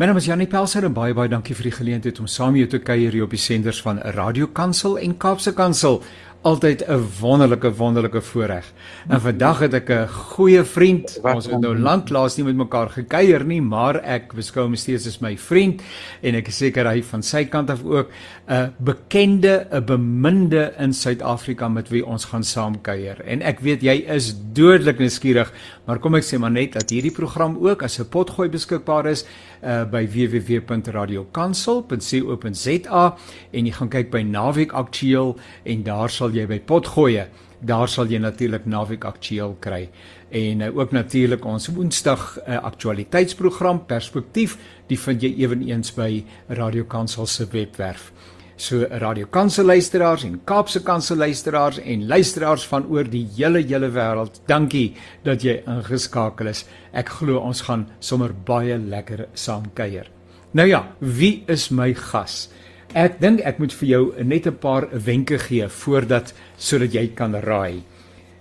My naam is Janie Pelser en baie baie dankie vir die geleentheid om saam met jou te kuier hier op die senders van Radio Kansel en Kaapse Kansel. Altyd 'n wonderlike wonderlike voorreg. En vandag het ek 'n goeie vriend. Ons het nou lanklaas nie met mekaar gekuier nie, maar ek beskou hom steeds as my vriend en ek is seker hy van sy kant af ook 'n bekende, 'n beminde in Suid-Afrika met wie ons gaan saam kuier. En ek weet jy is dodelik nuuskierig, maar kom ek sê maar net dat hierdie program ook as 'n potgooi beskikbaar is uh, by www.radiokansel.co.za en jy gaan kyk by Naweek Aktueel en daar sal jy by potgoeie daar sal jy natuurlik Naweek Aktueel kry. En uh, ook natuurlik ons Woensdag uh, aktualiteitsprogram Perspektief die vind jy ewenigs by Radio Kansel se webwerf so Radio Kansel luisteraars en Kaapse Kansel luisteraars en luisteraars van oor die hele hele wêreld. Dankie dat jy ingeskakel is. Ek glo ons gaan sommer baie lekker saam kuier. Nou ja, wie is my gas? Ek dink ek moet vir jou net 'n paar wenke gee voordat sodat jy kan raai.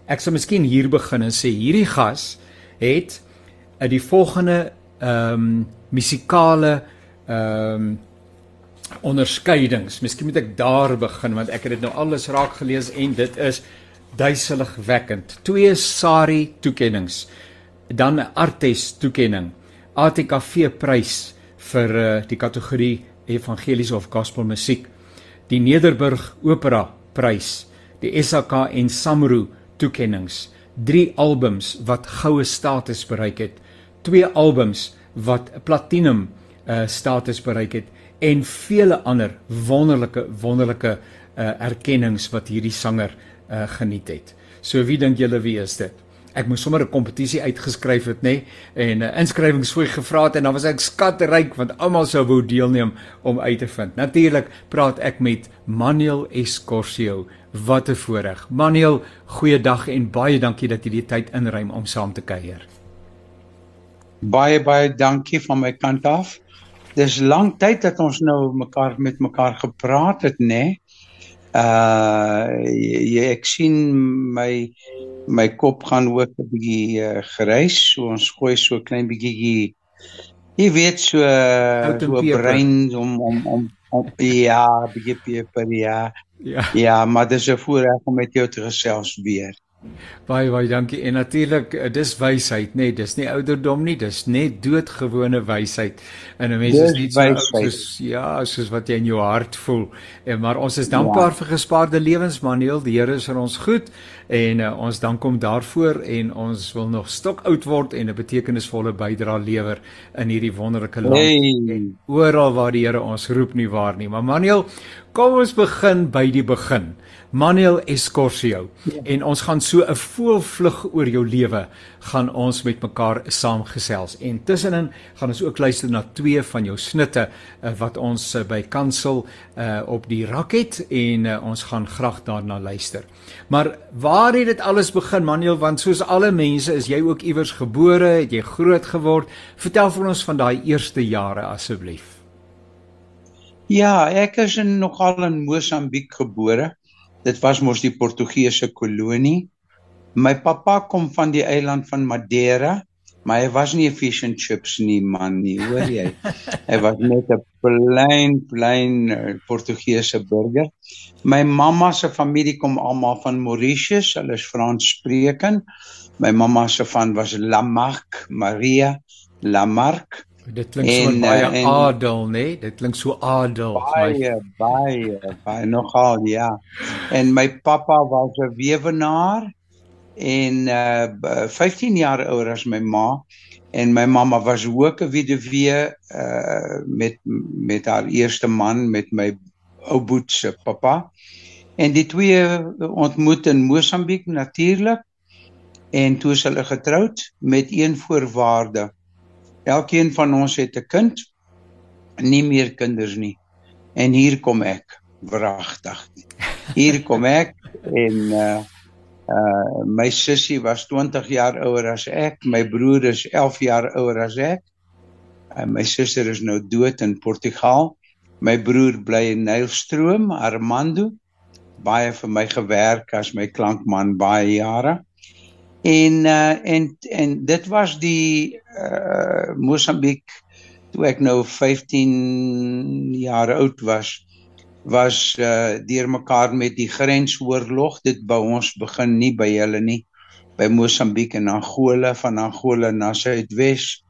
Ek sal miskien hier begin en sê hierdie gas het uit die volgende ehm um, musikale ehm um, onderskeidings. Miskien moet ek daar begin want ek het dit nou alles raak gelees en dit is duiseligwekkend. Twee SARI toekenninge. Dan 'n Artes toekenning. ATKV prys vir uh, die kategorie evangeliese of gospel musiek. Die Nederburg Opera prys. Die SAK en Samro toekennings. 3 albums wat goue status bereik het. 2 albums wat platinum uh, status bereik het en vele ander wonderlike wonderlike uh, erkennings wat hierdie sanger uh, geniet het. So wie dink julle wie is dit? Ek moes sommer 'n kompetisie uitgeskryf het nê en 'n uh, inskrywingsfooi gevra het en dan was ek skatryk want almal sou wou deelneem om uit te vind. Natuurlik praat ek met Manuel Escorcio. Wat 'n voorreg. Manuel, goeiedag en baie dankie dat jy die tyd inruim om saam te kuier. Baie baie dankie van my kant af dis lank tyd dat ons nou mekaar met mekaar gepraat het nê. Nee? Uh jy ek sien my my kop gaan ook 'n bietjie uh, gereis, so ons gooi so klein bietjie jy weet so so brein om om om om ja, bietjie peper ja. Ja. Ja, maar dis 'n voorreg om met jou te gesels weer. Baie baie dankie. En natuurlik, eh, dis wysheid, nê? Nee, dis nie ouderdom nie, dis net doodgewone wysheid. En 'n mens is nie so oud soos ja, soos wat jy in jou hart voel. En maar ons is dankbaar ja. vir gespaarde lewens, Manuel. Die Here is vir ons goed en uh, ons dank hom daarvoor en ons wil nog stok oud word en 'n betekenisvolle bydrae lewer in hierdie wonderlike land. Hey. Oral waar die Here ons roep nie waar nie. Maar Manuel, kom ons begin by die begin. Manuel Escorcio ja. en ons gaan so 'n voelvlug oor jou lewe gaan ons met mekaar saamgesels en tussenin gaan ons ook luister na twee van jou snitte uh, wat ons uh, by Kansel uh, op die rak het en uh, ons gaan graag daarna luister. Maar waar het dit alles begin Manuel want soos alle mense is jy ook iewers gebore, het jy groot geword. Vertel vir ons van daai eerste jare asseblief. Ja, ek is in nogal in Mosambiek gebore dit was mos die Portugese kolonie. My pappa kom van die eiland van Madeira, maar hy was nie 'n fish and chips nie man nie, hoor jy? hy was net 'n plain plain uh, Portugese burger. My mamma se familie kom almal van Mauritius, hulle is Franssprekend. My mamma se van was Lamarck, Maria Lamarck. Dit klink so baie en, adel, né? Nee? Dit klink so adel. Baie, baie, baie nogal, ja. En my pappa was 'n weewenaar en uh 15 jaar ouer as my ma en my mamma was ook 'n weduwee uh met met haar eerste man met my ou boet se pappa. En die twee ontmoet in Mosambiek natuurlik. En toe is hulle getroud met een voorwaarde Elkeen van ons het 'n kind, nie meer kinders nie. En hier kom ek, wragtig. Hier kom ek en uh uh my sussie was 20 jaar ouer as ek, my broer is 11 jaar ouer as ek. En my suster is nou dood in Portugal. My broer bly in Nylstroom, Armando. Baie vir my gewerk as my klankman baie jare. En uh en en dit was die uh Mosambiek toe ek nou 15 jaar oud was was uh deurmekaar met die grensoorlog. Dit by ons begin nie by hulle nie by Mosambiek en Angola van Angola na Suidwes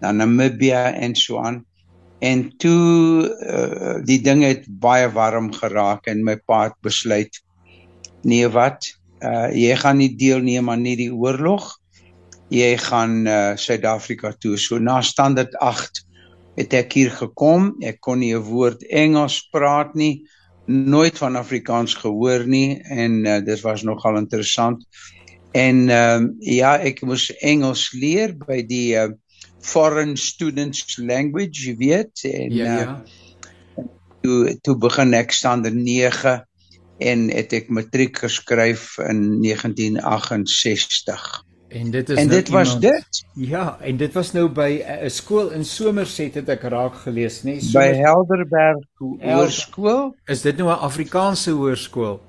na Namibia en so aan. En toe uh, die ding het baie warm geraak en my pa het besluit nee wat uh, jy gaan nie deelneem aan hierdie oorlog. Jy gaan uh, Suid-Afrika toe. So na standaard 8 het ek hier gekom. Ek kon nie 'n woord Engels praat nie. Nooit van Afrikaans gehoor nie. En uh, dit was nogal interessant. En ehm um, ja, ek moes Engels leer by die uh, foreign students language, jy weet, en ja, ja. Uh, toe toe begin ek standaard 9 en het ek matriek geskryf in 1968. En dit is En dit nou was iemand, dit. Ja, en dit was nou by 'n uh, skool in Somerset het ek raak gelees, nê? Nee? By Helderberg Hoërskool. Is dit nou 'n Afrikaanse hoërskool?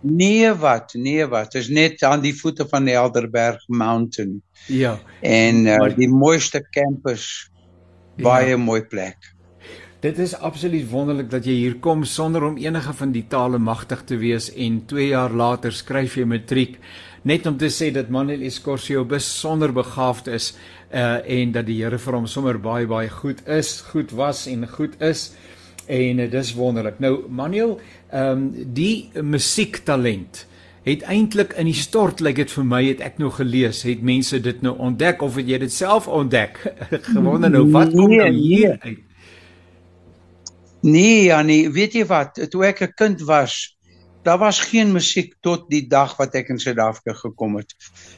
Nee wat, nee wat. Dit is net aan die voete van die Helderberg Mountain. Ja. En uh, maar, die mooiste campus. Baie ja. mooi plek. Dit is absoluut wonderlik dat jy hier kom sonder om enige van die tale magtig te wees en 2 jaar later skryf jy matriek net om te sê dat Manuel Escorcio besonder begaafd is uh en dat die Here vir hom sommer baie baie goed is, goed was en goed is en uh, dis wonderlik. Nou Manuel, ehm um, die musiektalent het eintlik in die stort lyk like dit vir my het ek nou gelees het mense dit nou ontdek of het jy dit self ontdek gewonder nou wat kom nou nee, hier nee. uit Nee ja nee weet jy wat toe ek 'n kind was daar was geen musiek tot die dag wat ek in Suid-Afrika gekom het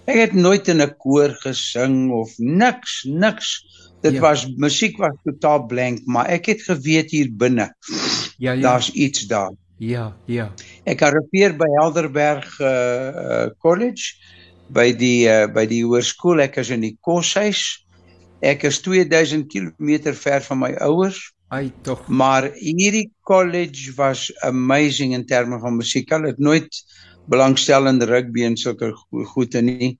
ek het nooit in 'n koor gesing of niks niks dit ja. was musiek was totaal blank maar ek het geweet hier binne ja, ja. daar's iets daar Ja, ja. Ek arriveer by Helderberg uh College by die uh by die hoërskool. Ek is in die koshuis. Ek is 2000 km ver van my ouers. Ai tog. Maar hierdie college was amazing in terme van musiek. Hulle het nooit belangstel in rugby en sulke goede nie.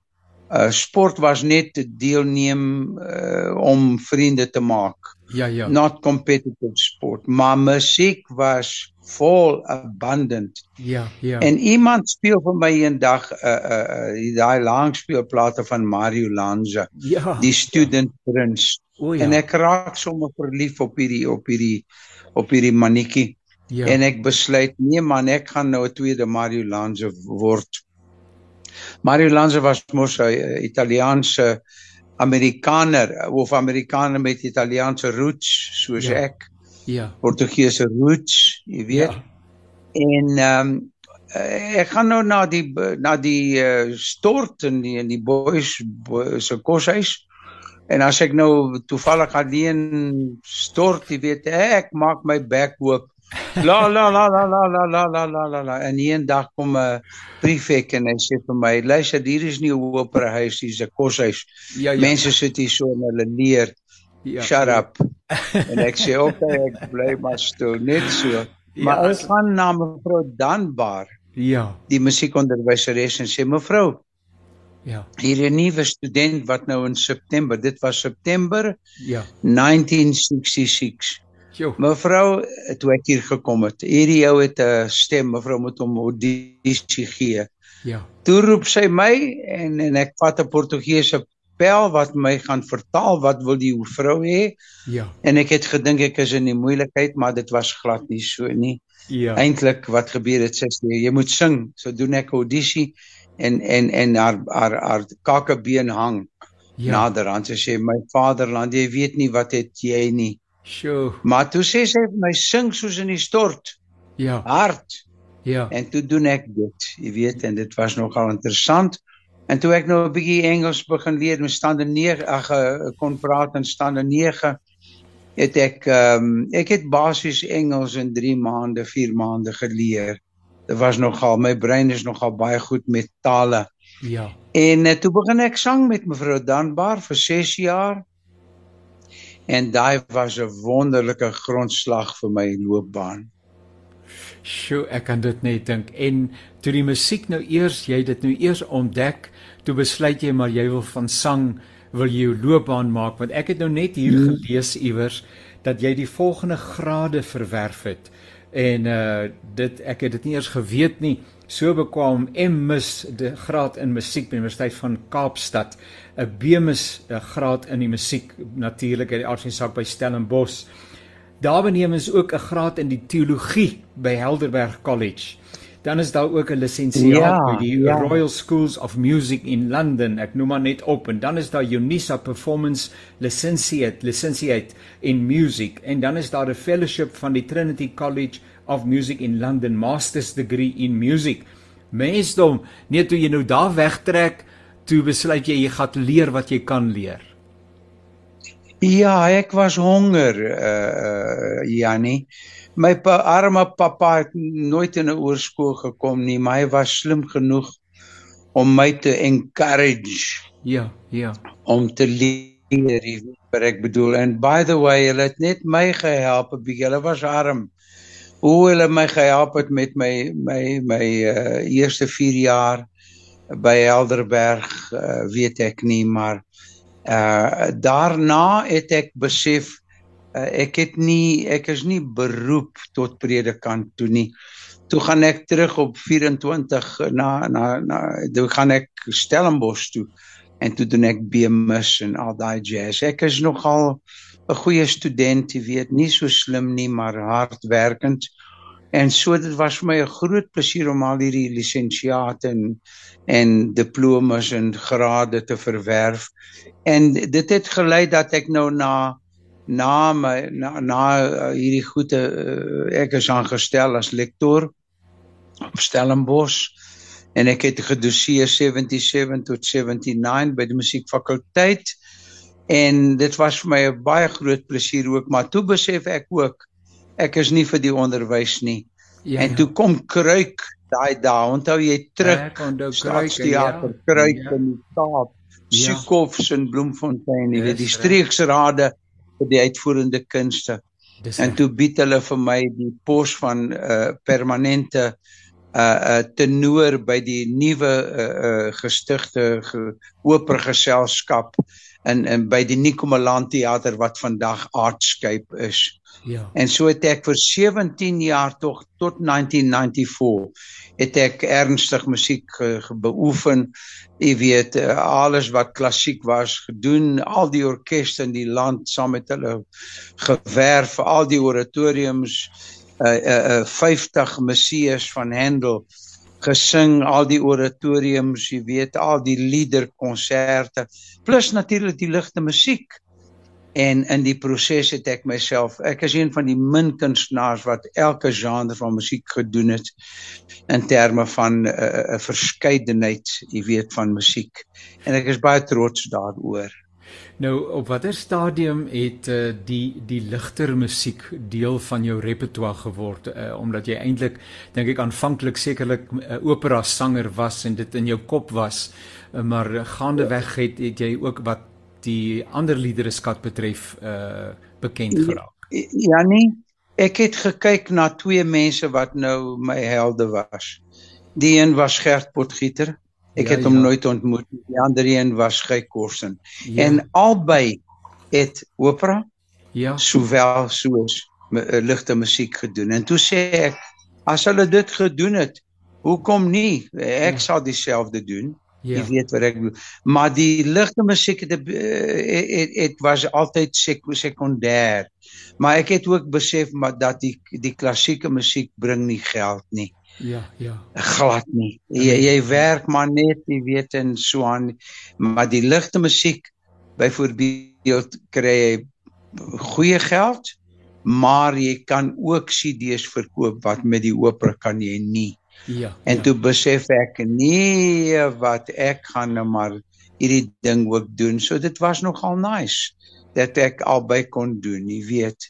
Uh sport was net deelneem uh om vriende te maak. Ja, ja. Not competitive sport, maar musiek was vol abundant. Ja, ja. En iemand speel vir my eendag 'n uh, uh, uh, daai langspeelplate van Mario Lanza. Ja. Die student ja. prince. O, ja. En ek raak sommer verlief op hierdie op hierdie op hierdie manetjie. Ja. En ek besluit nee man, ek gaan nou 'n tweede Mario Lanza word. Mario Lanza was mos 'n Italiaanse Amerikaner of Amerikaner met Italiaanse roots soos ja. ek. Ja. Portugese roots, jy weet. Ja. En ehm um, ek gaan nou na die na die uh, stort in die in die boys se koshuis. En as ek nou toevallig alleen stort, jy weet, ek maak my bek oop. La la la la la la la la la la la en een dag kom 'n prefek en hy sê vir my, luister, hier is nie 'n operahuis, hier is 'n koshuis. Ja, ja. Mense sit hier so en hulle leer. Ja, Shut ja. up. en ek sê okay, ek bly maar stil, net so. Ja, maar ja, ek gaan na mevrou Danbar. Ja. Die musiekonderwyseres en sê mevrou. Ja. Hier 'n nuwe student wat nou in September, dit was September. Ja. 1966. Jo. Mevrou, toe ek hier gekom het, hierdie jou het 'n stem, mevrou moet hom audisie gee. Ja. Toe roep sy my en en ek vat 'n Portugese pel wat my gaan vertaal wat wil die vrou hê. Ja. En ek het gedink ek is in die moeilikheid, maar dit was glad nie so nie. Ja. Eintlik wat gebeur het sy sê jy moet sing. So doen ek audisie en en en haar haar haar kakebeen hang. Ja. Naderhand sy sê my vaderland, jy weet nie wat het jy nie. Sjoe. Maar toe sê sy vir my sing soos in die stort. Ja. Hard. Ja. En toe doen ek dit. Jy weet en dit was nogal interessant. En toe ek nou 'n bietjie Engels begin leer, met stande 9 ag eh, kon praat in stande 9 het ek ehm um, ek het basies Engels in 3 maande, 4 maande geleer. Dit was nogal my brein is nogal baie goed met tale. Ja. En uh, toe begin ek sang met mevrou Danbar vir 6 jaar. En daai was 'n wonderlike grondslag vir my loopbaan. Sjoe, ek kan dit net dink. En toe die musiek nou eers, jy dit nou eers ontdek, toe besluit jy maar jy wil van sang wil jy jou loopbaan maak want ek het nou net hier hmm. gelees iewers dat jy die volgende grade verwerf het en uh dit ek het dit nie eers geweet nie so bekwam M.Mus die graad in musiek by Universiteit van Kaapstad 'n B.Mus graad in die musiek natuurlik uit die aard van die saak by Stellenbosch daar benewens ook 'n graad in die teologie by Helderberg College Dan is daar ook 'n lisensiaat ja, by die ja. Royal Schools of Music in London. Ek noem maar net op en dan is daar Unisa Performance Licentiate, Licentiate in Music en dan is daar 'n fellowship van die Trinity College of Music in London, Master's Degree in Music. Meesdom, net toe jy nou daar wegtrek, toe besluit jy jy gaan leer wat jy kan leer. Ja, ek was honger, uh Jannie my pa, arme pappa het nooit in 'n oorskool gekom nie, maar hy was slim genoeg om my te encourage. Ja, ja. Om te leer, wat ek bedoel. And by the way, hulle het net my gehelp, bietjie. Hulle was arm. Hoe hulle my gehelp het met my my my uh, eerste 4 jaar by Helderberg, uh, weet ek nie, maar uh daarna het ek besef uh, ek het nie ek is nie beroep tot predikant toe nie. Toe gaan ek terug op 24 na na na toe gaan ek Stellenbosch toe en toe doen ek BMS en al daai jazz. Ek is nogal 'n goeie student, jy weet, nie so slim nie, maar hardwerkend. En so dit was vir my 'n groot plesier om al hierdie lisensiate en en diplomas en grade te verwerf. En dit het gelei dat ek nou na na my na, na uh, hierdie goeie uh, ek is aangestel as lektor op Stellenbosch en ek het gedoseer 77 tot 79 by die musiekfakulteit en dit was vir my 'n baie groot plesier ook maar toe besef ek ook ek is nie vir die onderwys nie ja, en ja. toe kom kruik daai daai onthou jy terug staatsteater ja. kruik ja. in die Kaap Sukovs ja. en Bloemfontein jy weet die streeksrade vir die uitvoerende kunste. Dis en toe bied hulle vir my die pos van 'n uh, permanente 'n uh, uh, tenor by die nuwe uh, uh, gestigte ge, opergeselskap in in by die Nikomeland teater wat vandag Artscape is. Ja. En so het ek vir 17 jaar tog tot 1994 het ek ernstig musiek ge, ge beoefen. Jy weet eh, alles wat klassiek was gedoen, al die orkeste in die land saam met hulle gewerf, al die oratoriums uh uh, uh 50 messias van Handel gesing al die oratoriums, jy weet, al die liederkonserte, plus natuurlik die ligte musiek. En in die proses het ek myself ek is een van die min kunstenaars wat elke genre van musiek gedoen het in terme van 'n uh, uh, verskeidenheid jy weet van musiek. En ek is baie trots daaroor nou op watter stadium het uh, die die ligter musiek deel van jou repertoire geword uh, omdat jy eintlik dink ek aanvanklik sekerlik 'n uh, opera sanger was en dit in jou kop was uh, maar gaandeweg het, het jy ook wat die ander liedere skat betref uh bekend ja, geraak. Ja nee, ek het gekyk na twee mense wat nou my helde was. Die een was Gert Potgieter. Ek ja, het hom ja. nooit ontmoet. Die ander een was Gey Korsen. Ja. En albei het opera ja sowel soos uh, ligte musiek gedoen. En toe sê ek as hulle dit gedoen het, hoekom nie? Ek ja. sal dieselfde doen. Ja. Jy weet wat ek bedoel. Maar die ligte musiek het, het het het was altyd sek, sekondêr. Maar ek het ook besef maar dat die die klassieke musiek bring nie geld nie. Ja, ja. Glad nie. Jy jy werk maar net, jy weet en so aan. Maar die ligte musiek byvoorbeeld kry jy goeie geld, maar jy kan ook CD's verkoop wat met die opera kan jy nie. Ja. En ja. toe besef ek nee wat ek gaan nou maar hierdie ding ook doen. So dit was nogal nice dat ek albei kon doen, jy weet.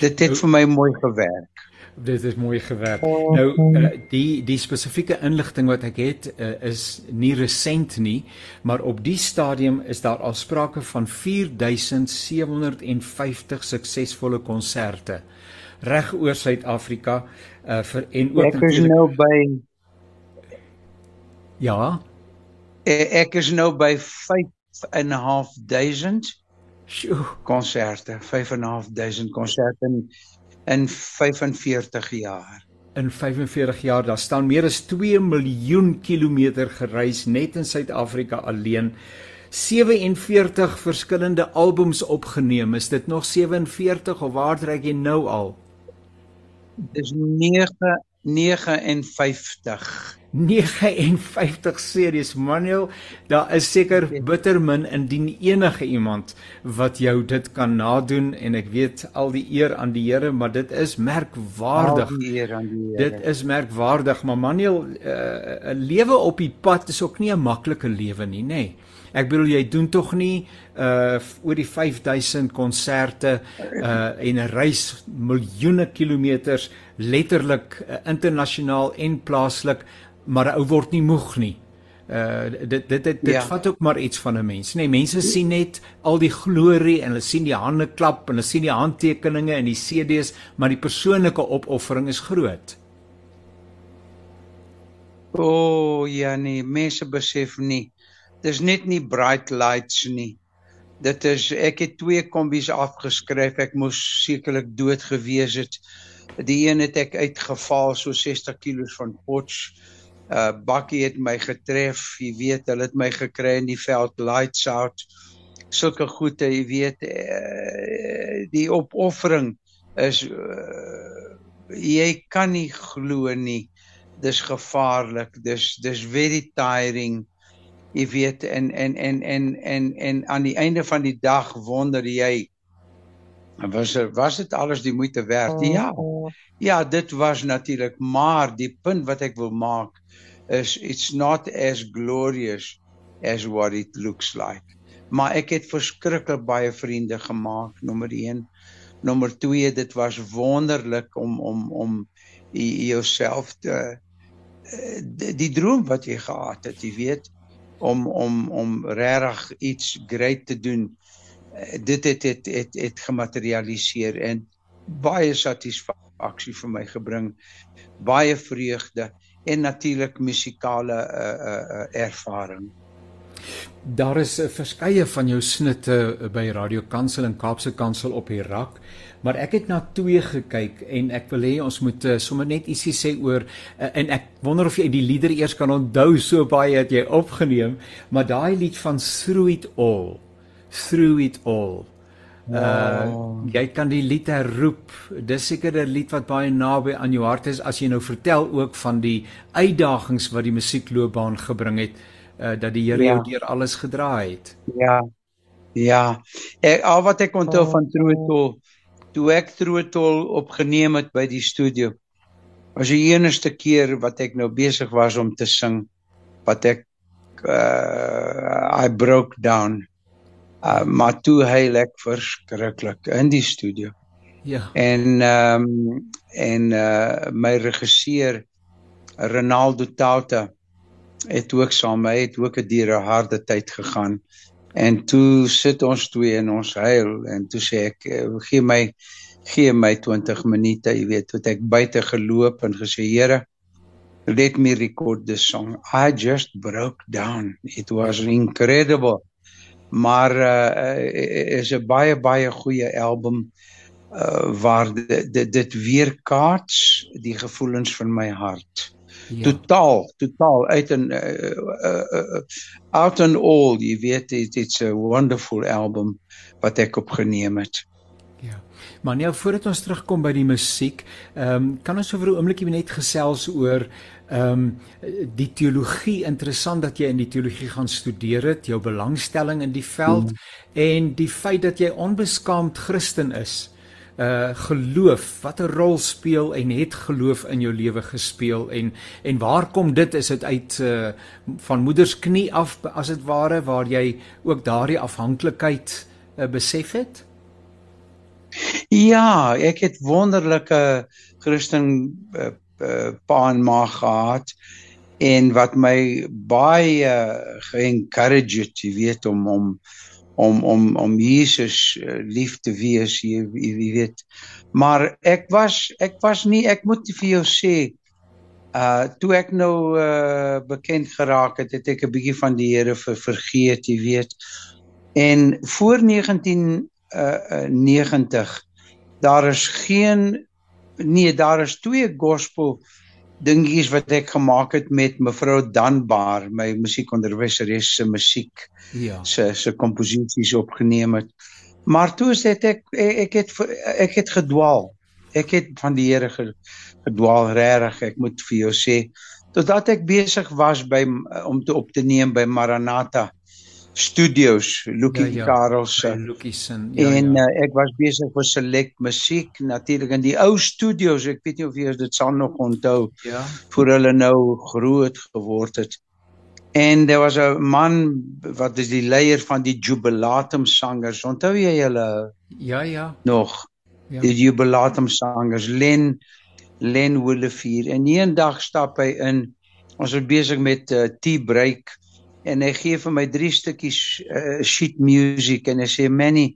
Dit het nou, vir my mooi gewerk. Dit is mooi gewerk. Nou uh, die die spesifieke inligting wat ek het uh, is nie resent nie, maar op die stadium is daar al sprake van 4750 suksesvolle konserte reg oor Suid-Afrika uh vir en ook Ek is nou by Ja. E, ek is nou by 5 5.500 konserte, 5.500 konserte in in 45 jaar. In 45 jaar, daar staan meer as 2 miljoen kilometer gereis net in Suid-Afrika alleen. 47 verskillende albums opgeneem. Is dit nog 47 of waar trek jy nou al? Dis 9 59 59 series Manuel daar is seker bitter min indien enige iemand wat jou dit kan nadoen en ek weet al die eer aan die Here maar dit is merkwaardig al die eer aan die Here dit is merkwaardig maar Manuel eh, 'n uh, lewe op die pad is ook nie 'n maklike lewe nie nê nee. Ek bedoel jy doen tog nie uh oor die 5000 konserte uh en 'n reis miljoene kilometers letterlik uh, internasionaal en plaaslik maar 'n ou word nie moeg nie. Uh dit dit dit, dit ja. vat ook maar iets van 'n mens. Nee, mense sien net al die glorie en hulle sien die hande klap en hulle sien die handtekeninge en die CD's, maar die persoonlike opoffering is groot. O, oh, ja nee, mense besef nie. Dis net nie bright lights nie. Dit is ek het twee kombies afgeskryf. Ek moes sekerlik dood gewees het. Die een het ek uitgeval so 60 kg van potch uh bakkie het my getref, jy weet, hulle het my gekry in die veld lights out. Sulke goede, jy weet, uh, die opoffering is uh, jy kan nie glo nie. Dis gevaarlik. Dis dis very tiring. Jy weet en en en en en en aan die einde van die dag wonder jy was was dit alles die moeite werd? Ja. Ja, dit was natuurlik, maar die punt wat ek wil maak is it's not as glorious as what it looks like. Maar ek het verskriklik baie vriende gemaak, nommer 1. Nommer 2, dit was wonderlik om om om jouself te eh, die, die droom wat jy gehad het, jy weet, om om om regtig iets great te doen. Eh, dit het het het het gematerialiseer en baie satisfaksie vir my gebring. Baie vreugde en natuurlik musikale uh, uh, ervaring. Daar is 'n uh, verskeie van jou snitte uh, by Radio Kansel en Kaapse Kansel op die rak, maar ek het na twee gekyk en ek wil hê ons moet uh, sommer net ietsie sê oor uh, en ek wonder of jy die lieder eers kan onthou so baie het jy opgeneem, maar daai lied van It All, Through It All. Uh jy kan die lied herroep. Dis seker 'n lied wat baie naby aan jou hart is as jy nou vertel ook van die uitdagings wat die musiekloopbaan gebring het uh dat die Here ja. jou deur alles gedraai het. Ja. Ja. Ek al wat ek onthou van Troetol toe ek Troetol opgeneem het by die studio. Was die enigste keer wat ek nou besig was om te sing wat ek uh I broke down Uh, maar toe hy lek verskriklik in die studio. Ja. En ehm um, en uh my regisseur Ronaldo Tauta het ook saam met my het ook 'n diere harde tyd gegaan. En toe sit ons twee en ons huil en toe sê ek eh, gee my gee my 20 minute, jy weet, toe ek buite geloop en gesê Here let me record this song. I just broke down. It was incredible maar uh, is 'n baie baie goeie album uh, waar dit dit weerkaats die gevoelens van my hart. Ja. Totaal, totaal uit 'n uh, uh, uh, out and all, jy weet it, it's a wonderful album wat ek opgeneem het. Ja. Maar nou voordat ons terugkom by die musiek, ehm um, kan ons oor 'n oombliekie net gesels oor ehm um, die teologie interessant dat jy in die teologie gaan studeer het, jou belangstelling in die veld mm. en die feit dat jy onbeskaamd Christen is. Uh geloof, watter rol speel en het geloof in jou lewe gespeel en en waar kom dit is dit uit uh van moeders knie af as dit ware waar jy ook daardie afhanklikheid uh, besef het? Ja, ek het wonderlike Christen uh, uh, pa en ma gehad en wat my baie uh, ge-encourage het, jy weet om om om om om Jesus lief te wees, jy, jy weet. Maar ek was ek was nie ek moet vir jou sê uh toe ek nou uh bekend geraak het, het ek 'n bietjie van die Here ver, vergeet, jy weet En voor 1990 uh, daar is geen nee, daar is twee gospel dingetjies wat ek gemaak het met mevrou Danbaar, my musiekonderwyseres se musiek. Ja. se se komposisies opgeneem het. Maar toe is dit ek ek het ek het gedwaal. Ek het van die Here gedwaal regtig. Ek moet vir jou sê totdat ek besig was by om te op te neem by Maranatha studios Lucky ja, ja. Karels se Lucky se ja, en ja. Uh, ek was besig vir Select Musiek natuurlik in die ou studios ek weet nie of jy dit sal nog onthou ja. voor hulle nou groot geword het. En daar was 'n man wat is die leier van die Jubilatum sangers. Onthou jy hulle? Ja ja. Nog. Ja. die Jubilatum sangers Len Len Willefeer en eendag stap hy in. Ons was besig met uh, tea break en hy gee vir my drie stukkies uh, sheet music en hy sê Manny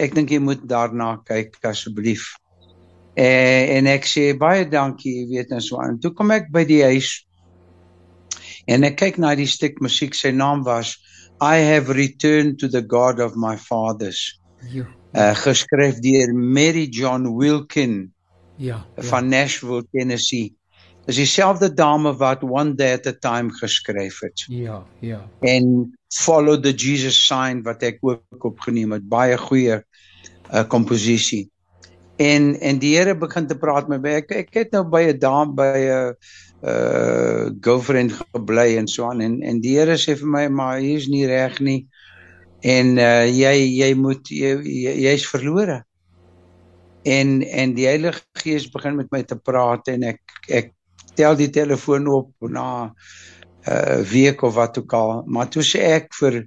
ek dink jy moet daarna kyk asseblief. Eh, en ek sê baie dankie jy weet en so aan. Toe kom ek by die huis en ek kyk na die stuk musiek sy naam was I have returned to the God of my fathers. Ja uh, geskryf deur Mary John Wilkin ja, ja. van Nashville Tennessee is dieselfde dame wat One Day at a Time geskryf het. Ja, ja. En Follow the Jesus Sign wat ek ook opgeneem het, baie goeie uh komposisie. En en die Here begin te praat met my. Ek ek het nou by 'n dame by 'n uh girlfriend gebly en so aan en en die Here sê vir my maar hier's nie reg nie. En uh jy jy moet jy's jy verlore. En en die Heilige Gees begin met my te praat en ek ek tel die telefoon op na 'n uh, week of wat ook al, maar toe sê ek vir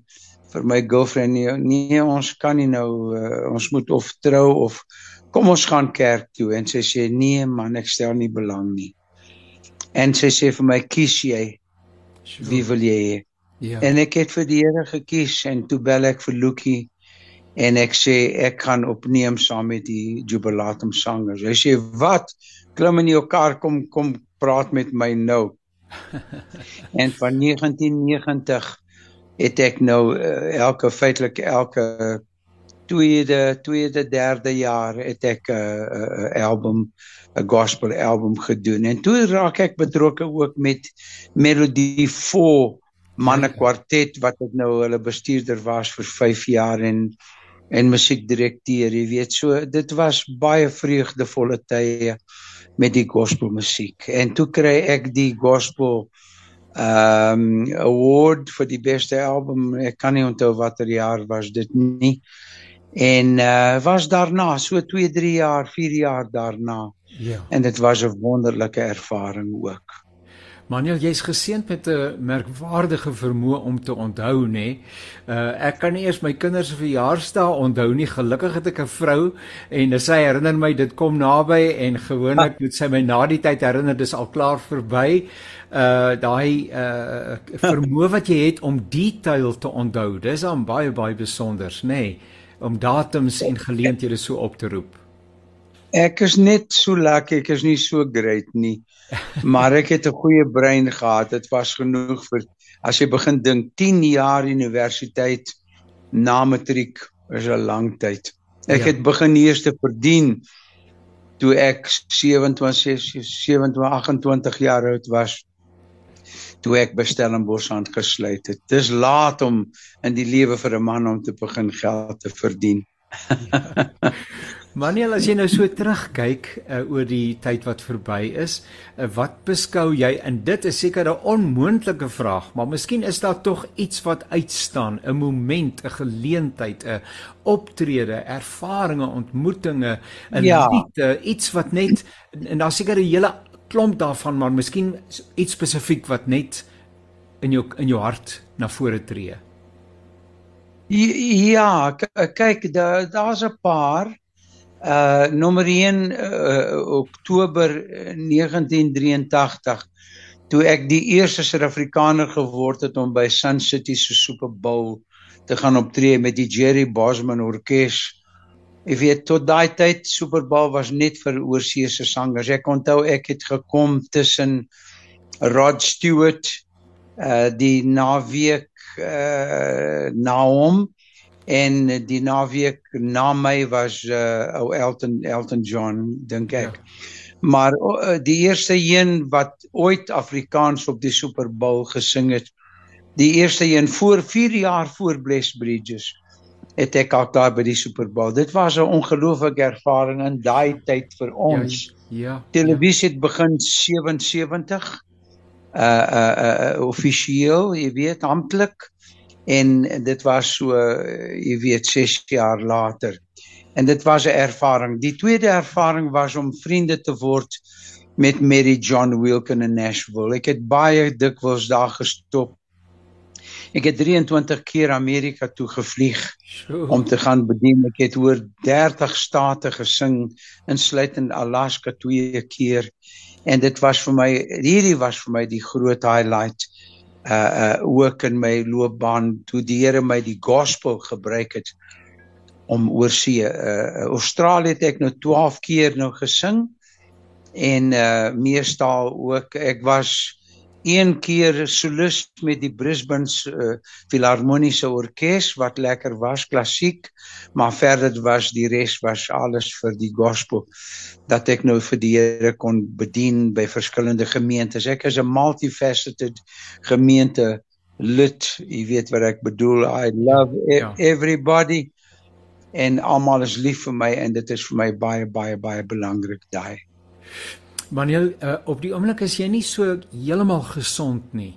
vir my girlfriend nee, nee ons kan nie nou uh, ons moet of trou of kom ons gaan kerk toe en sy sê nee man ek stel nie belang nie. En sy sê vir my kies jy wie wil jy hê? Ja. En ek het vir die Here gekies en toe bel ek vir Lucky en ek sê ek gaan opneem saam met die Jubilatum sangers. Hy sê wat? Klim in jou kar kom kom praat met my nou. en van 1990 het ek nou uh, elke feitelik elke tweede tweede derde jaar het ek 'n uh, uh, album 'n gospel album gedoen. En toe raak ek betrokke ook met Melodie 4 manne kwartet wat ek nou hulle bestuurder was vir 5 jaar en en musiekdirekteur jy weet. So dit was baie vreugdevolle tye met die gospelmusiek. En toe kry ek die gospel um, award vir die beste album. Ek kan nie onthou watter jaar was dit nie. En uh was daarna so 2, 3 jaar, 4 jaar daarna. Ja. En dit was 'n wonderlike ervaring ook. Manuel, jy's geseënd met 'n merkwaardige vermoë om te onthou, nê? Uh ek kan nie eers my kinders se verjaarsdae onthou nie. Gelukkig het ek 'n vrou en sy herinner my dit kom naby en gewoonlik moet sy my na die tyd herinner dis al klaar verby. Uh daai uh vermoë wat jy het om detail te onthou, dis dan baie baie besonder, nê? Om datums en geleenthede so op te roep. Ek is net so lekker, ek is nie so great nie maar ek het 'n goeie brein gehad. Dit was genoeg vir as jy begin dink 10 jaar universiteit na matriek is 'n lang tyd. Ek ja. het begin eers te verdien toe ek 27 27 28 jaar oud was toe ek by Stellenbosch aan gesluit het. Dis laat om in die lewe vir 'n man om te begin geld te verdien. Manuel, as jy nou so terugkyk uh, oor die tyd wat verby is, uh, wat beskou jy en dit is seker 'n onmoontlike vraag, maar miskien is daar tog iets wat uitstaan, 'n moment, 'n geleentheid, 'n optrede, ervarings, ontmoetings, 'n ja. lied, iets wat net en daar seker 'n hele klomp daarvan, maar miskien iets spesifiek wat net in jou in jou hart na vore tree. Ja, kyk, daar's da 'n paar uh nommer 1 uh, Oktober 1983 toe ek die eerste Suid-Afrikaner geword het om by Sun City se Super Bowl te gaan optree met die Jerry Bosman orkes. Ek weet tot daai tyd Super Bowl was net vir oorseese sangers. Ek onthou ek het gekom tussen Rod Stewart uh die naweek uh na hom en die naweek na my was uh ou Elton Elton John dink ek. Ja. Maar uh, die eerste een wat ooit Afrikaans op die Super Bowl gesing het, die eerste een voor 4 jaar voor Bless Bridges het ek al daar by die Super Bowl. Dit was 'n ongelooflike ervaring in daai tyd vir ons. Ja. ja Televisie het begin 77 uh uh uh offisieel, jy weet, amptelik en dit was so jy weet 6 jaar later. En dit was 'n ervaring. Die tweede ervaring was om vriende te word met Mary John Wilkin in Nashville. Ek het baie dikwels daar gestop. Ek het 23 keer Amerika toe gevlieg sure. om te gaan bedien. Ek het oor 30 state gesing, insluitend Alaska twee keer. En dit was vir my hierdie was vir my die groot highlight uh uh ook in my loopbaan toe die Here my die gospel gebruik het om oor see uh Australië het ek nou 12 keer nou gesing en uh meestal ook ek was een keer solis met die Brisbane uh, Philharmoniese Orkees wat lekker was klassiek maar verder was die res was alles vir die gospel dat ek nou vir die Here kon bedien by verskillende gemeentes ek is 'n multifaceted gemeente lid jy weet wat ek bedoel i love e ja. everybody en almal is lief vir my en dit is vir my baie baie baie belangrik daai Wanneer uh, op die oomblik is jy nie so heeltemal gesond nie.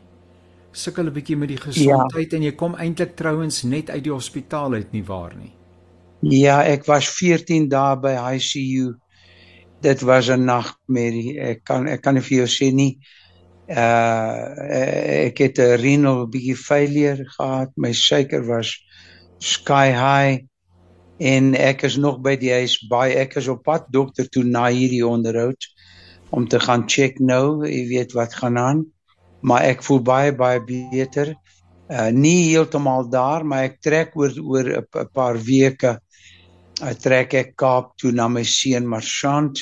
Sukkel 'n bietjie met die gesondheid ja. en jy kom eintlik trouens net uit die hospitaal uit nie waar nie. Ja, ek was 14 dae by ICU. Dit was 'n nagmerrie. Ek kan ek kan nie vir jou sê nie. Uh ek het 'n renal bietjie failure gehad. My suiker was sky high en ek is nog by die huis baie ek is op pad dokter toe na hierdie onderhoud om te gaan check nou, jy weet wat gaan aan. Maar ek voel baie baie beter. Uh nie heeltemal daar, maar ek trek oor oor 'n paar weke. Ek trek ek Kaap toe na my seun Marchant.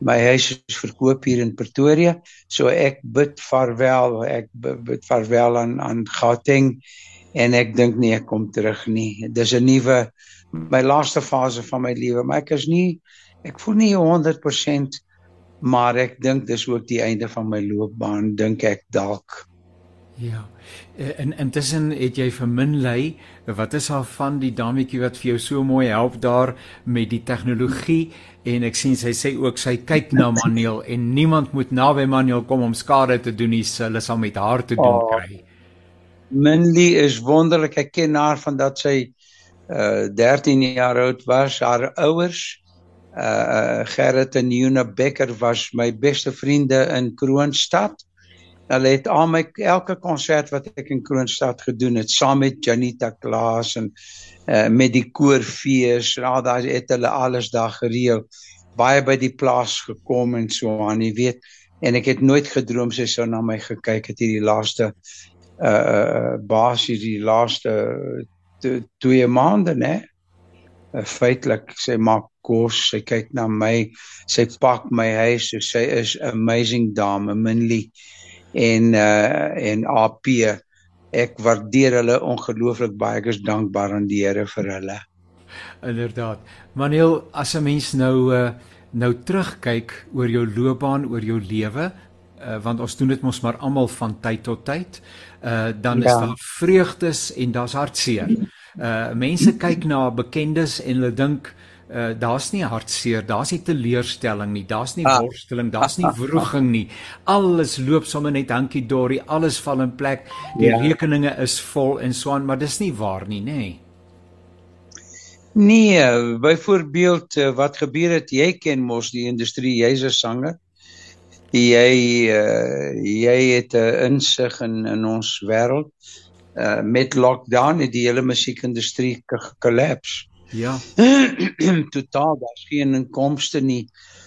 My huis is verkoop hier in Pretoria, so ek bid vaarwel, ek bid vaarwel aan aan Gauteng en ek dink nie ek kom terug nie. Dis 'n nuwe my laaste fase van my lewe, maar ek is nie ek voel nie 100% maar ek dink dis ook die einde van my loopbaan dink ek dalk. Ja. En intussen het jy vir Minley wat is haar van die dametjie wat vir jou so mooi help daar met die tegnologie? En ek sien sy sê ook sy kyk na Manuel en niemand moet naby Manuel kom om skade te doen nie hulle sal met haar te doen oh, kry. Minley is wonderlik. Ek ken haar van dat sy uh 13 jaar oud was. Haar ouers uh Gerrit en Juna Becker was my beste vriende in Kroonstad. Hulle het al my elke konsert wat ek in Kroonstad gedoen het saam met Janita Klaas en uh met die koorfees, al daai het hulle alles daar gereël. Baie by die plaas gekom en so aan, jy weet. En ek het nooit gedroom sy sou na my gekyk het hierdie laaste uh basies die laaste twee maande, né? Uh, feitelik sê maak kos, sy kyk na my, sy pak my huis, so sy is amazing dame, Minlie en uh en AP. Ek waardeer hulle ongelooflik baie. Ek is dankbaar aan die Here vir hulle. Inderdaad. Manuel, as 'n mens nou uh nou terugkyk oor jou loopbaan, oor jou lewe, uh want ons doen dit mos maar almal van tyd tot tyd, uh dan ja. is daar vreugdes en daar's hartseer. Uh mense kyk na bekendes en hulle dink uh, daar's nie hartseer, daar's nie teleurstelling nie, daar's nie ah. worsteling, daar's nie wroging nie. Alles loop sommer net hankie dorie, alles val in plek. Die ja. rekeninge is vol en swaan, maar dis nie waar nie, nê? Nee. Nee, byvoorbeeld eh, wat gebeur het, jy ken mos die industrie, jy's 'n sanger. Jy uh, jy het 'n insig in in ons wêreld. Uh, met lockdown het die hele musiekindustrie gekollaps. Ja. Totaal, daar's geen inkomste nie.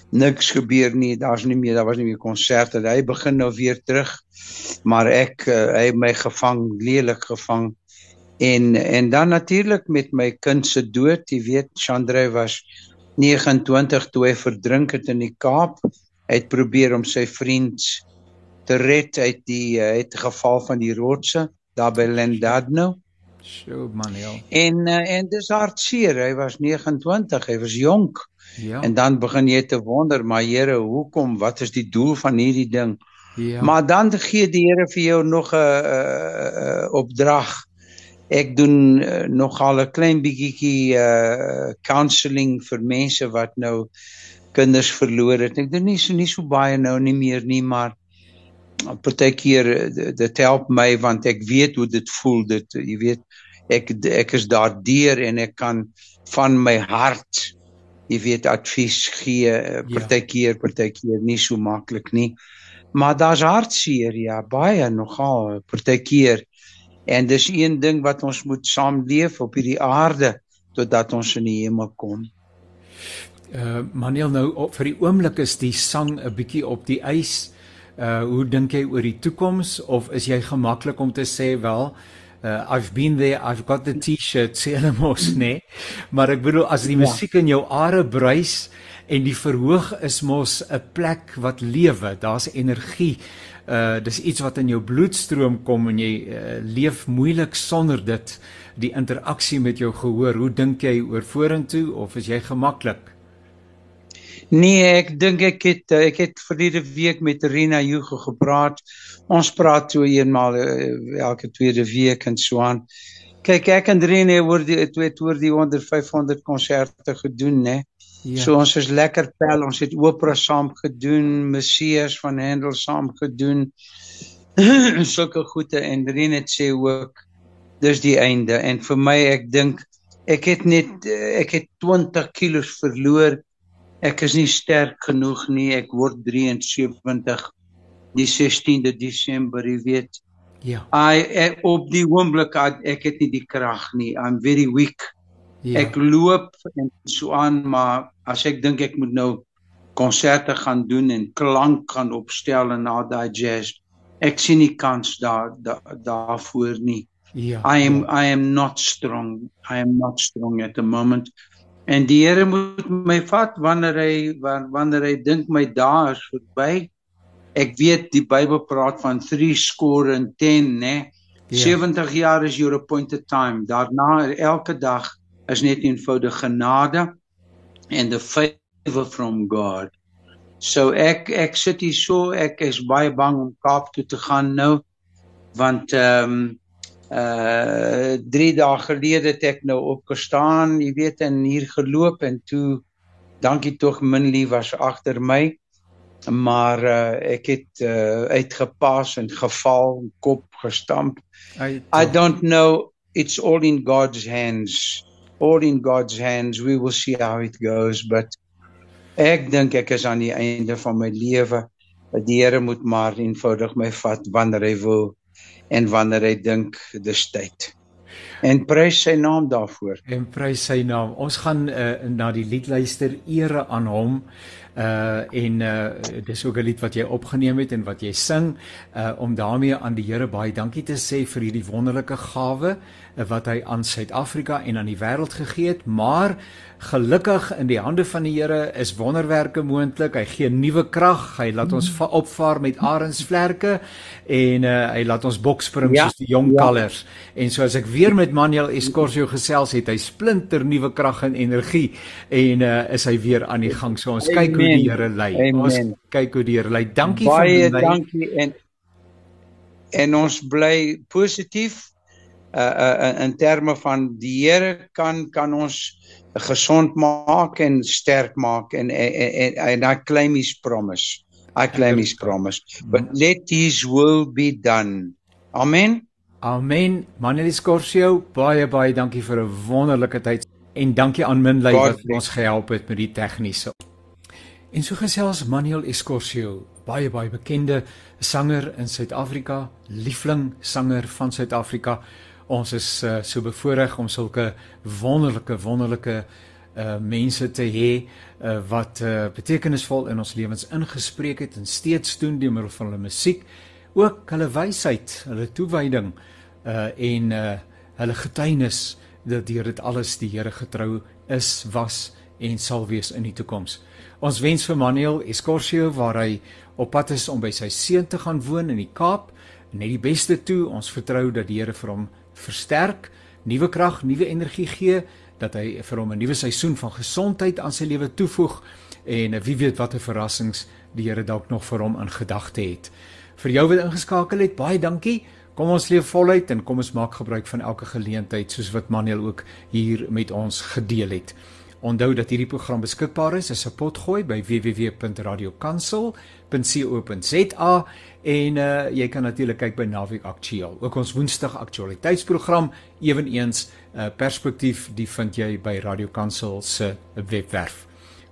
Niks gebeur nie. Daar's nie meer, daar was nie meer konserte. Hy begin nou weer terug. Maar ek uh, hy my gevang, lelik gevang. En en dan natuurlik met my kind se dood, jy weet, Chandre was 29 toe hy verdrink het in die Kaap. Hy het probeer om sy vriend te red uit die uh, het geval van die rotse daar by Llandudno. Sjoe, Manuel. En uh, en dis hartseer. Hy was 29, hy was jonk. Ja. En dan begin jy te wonder, maar Here, hoekom? Wat is die doel van hierdie ding? Ja. Maar dan gee die Here vir jou nog 'n opdrag. Ek doen uh, nogal 'n klein bietjie uh counselling vir mense wat nou kinders verloor het. Ek doen nie so nie so baie nou nie meer nie, maar partykeer eh, dit help my want ek weet hoe dit voel dit jy weet ek ek is daardeur en ek kan van my hart jy weet advies gee eh, ja. partykeer partykeer nie so maklik nie. Maar daar's hartseer ja baie nogal partykeer. En dis een ding wat ons moet saamleef op hierdie aarde totdat ons in die hemel kom. Uh Manuel nou op, vir die oomblik is die sang 'n bietjie op die ys uh hoe dink jy oor die toekoms of is jy gemaklik om te sê wel uh I've been there I've got the t-shirt sê hulle mos nê nee? maar ek bedoel as die ja. musiek in jou are bruis en die verhoog is mos 'n plek wat lewe daar's energie uh dis iets wat in jou bloedstroom kom en jy uh, leef moeilik sonder dit die interaksie met jou gehoor hoe dink jy oor vorentoe of is jy gemaklik Nee, ek dink ek het eh, ek het verlede week met Rina Hugo gepraat. Ons praat so eenmal uh, elke tweede week en so aan. Kyk, ek en Rina oor die het oor die onder 500 konserte gedoen, né? Ja. So ons is lekker pel, ons het opera saam gedoen, Messias van Handel saam gedoen. Sulke goeie en Rina het sê ook dis die einde en vir my ek dink ek het net eh, ek het 20 kg verloor ek is nie sterk genoeg nie. Ek word 73 die 16de Desember, jy weet. Ja. I ek, op die oomblik ek het nie die krag nie. I'm very weak. Ja. Ek loop en so aan, maar as ek dink ek moet nou konserte gaan doen en klank gaan opstel en na daai jazz, ek sien nie kans daar daarvoor da, nie. Ja. I am. I am not strong. I am not strong at the moment. En die Here moet my vat wanneer hy wanneer hy dink my dae is verby. Ek weet die Bybel praat van 3 score en 10, né? Yeah. 70 jaar is your appointed time. Daarna elke dag is net eenvoudig genade and the favor from God. So ek ek sit hier so, ek is baie bang om Kaap toe te gaan nou want ehm um, uh 3 dae gelede het ek nou opgestaan, jy weet, en hier geloop en toe dankie tog Minlie was agter my. Maar uh ek het uh uitgepas en geval, kop gestamp. I, I don't know, it's all in God's hands. All in God's hands. We will see how it goes, but ek dink ek is aan die einde van my lewe. Die Here moet maar eenvoudig my vat wanneer hy wil en wanneer hy dink dis tyd. En prys sy naam daarvoor. En prys sy naam. Ons gaan uh, na die lied luister ere aan hom. Uh en uh dis ook 'n lied wat jy opgeneem het en wat jy sing uh om daarmee aan die Here baie dankie te sê vir hierdie wonderlike gawe wat hy aan Suid-Afrika en aan die wêreld gegee het, maar gelukkig in die hande van die Here is wonderwerke moontlik. Hy gee nuwe krag. Hy laat ons opvaar met arensvlerke en uh, hy laat ons bokspring ja, soos die jong ja. kalvers. En so as ek weer met Manuel Escorcio gesels het, hy splinter nuwe krag en energie en uh, is hy weer aan die gang. So ons kyk hoe die Here lei. Ons kyk hoe die Here lei. Dankie Baie vir my. Baie dankie en en ons bly positief uh, uh in terme van die Here kan kan ons gesond maak en sterk maak en en en I claim his promise. I claim his promise. But let his will be done. Amen. Amen. Manelis Corsio, baie baie dankie vir 'n wonderlike tyd en dankie aan Minley wat ons gehelp het met die tegniese. En so gesels Manuel Escorcio, baie baie bekende sanger in Suid-Afrika, liefling sanger van Suid-Afrika. Ons is uh, so bevoorreg om sulke wonderlike wonderlike uh mense te hê uh, wat uh, betekenisvol in ons lewens ingespreek het en steeds doen deur middel van hulle musiek, ook hulle wysheid, hulle toewyding uh en uh hulle getuienis dat deur dit alles die Here getrou is, was en sal wees in die toekoms. Ons wens vir Manuel Escorcio waar hy op pad is om by sy seun te gaan woon in die Kaap, net die beste toe. Ons vertrou dat die Here vir hom versterk, nuwe krag, nuwe energie gee, dat hy vir hom 'n nuwe seisoen van gesondheid aan sy lewe toevoeg en wie weet watter verrassings die Here dalk nog vir hom in gedagte het. Vir jou wat ingeskakel het, baie dankie. Kom ons leef voluit en kom ons maak gebruik van elke geleentheid soos wat Manuel ook hier met ons gedeel het. Onthou dat hierdie program beskikbaar is as 'n potgooi by www.radiokansel.co.za en uh, jy kan natuurlik kyk by Naweek Aktueel. Ook ons Woensdag aktualiteitsprogram ewenigs 'n uh, perspektief die vind jy by Radio Kansel se webwerf.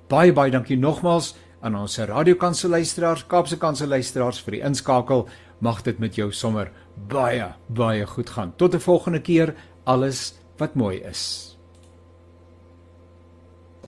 Baie baie dankie nogmals aan ons Radio Kansel luisteraars, Kaapse Kansel luisteraars vir die inskakel. Mag dit met jou sommer baie baie goed gaan. Tot 'n volgende keer. Alles wat mooi is.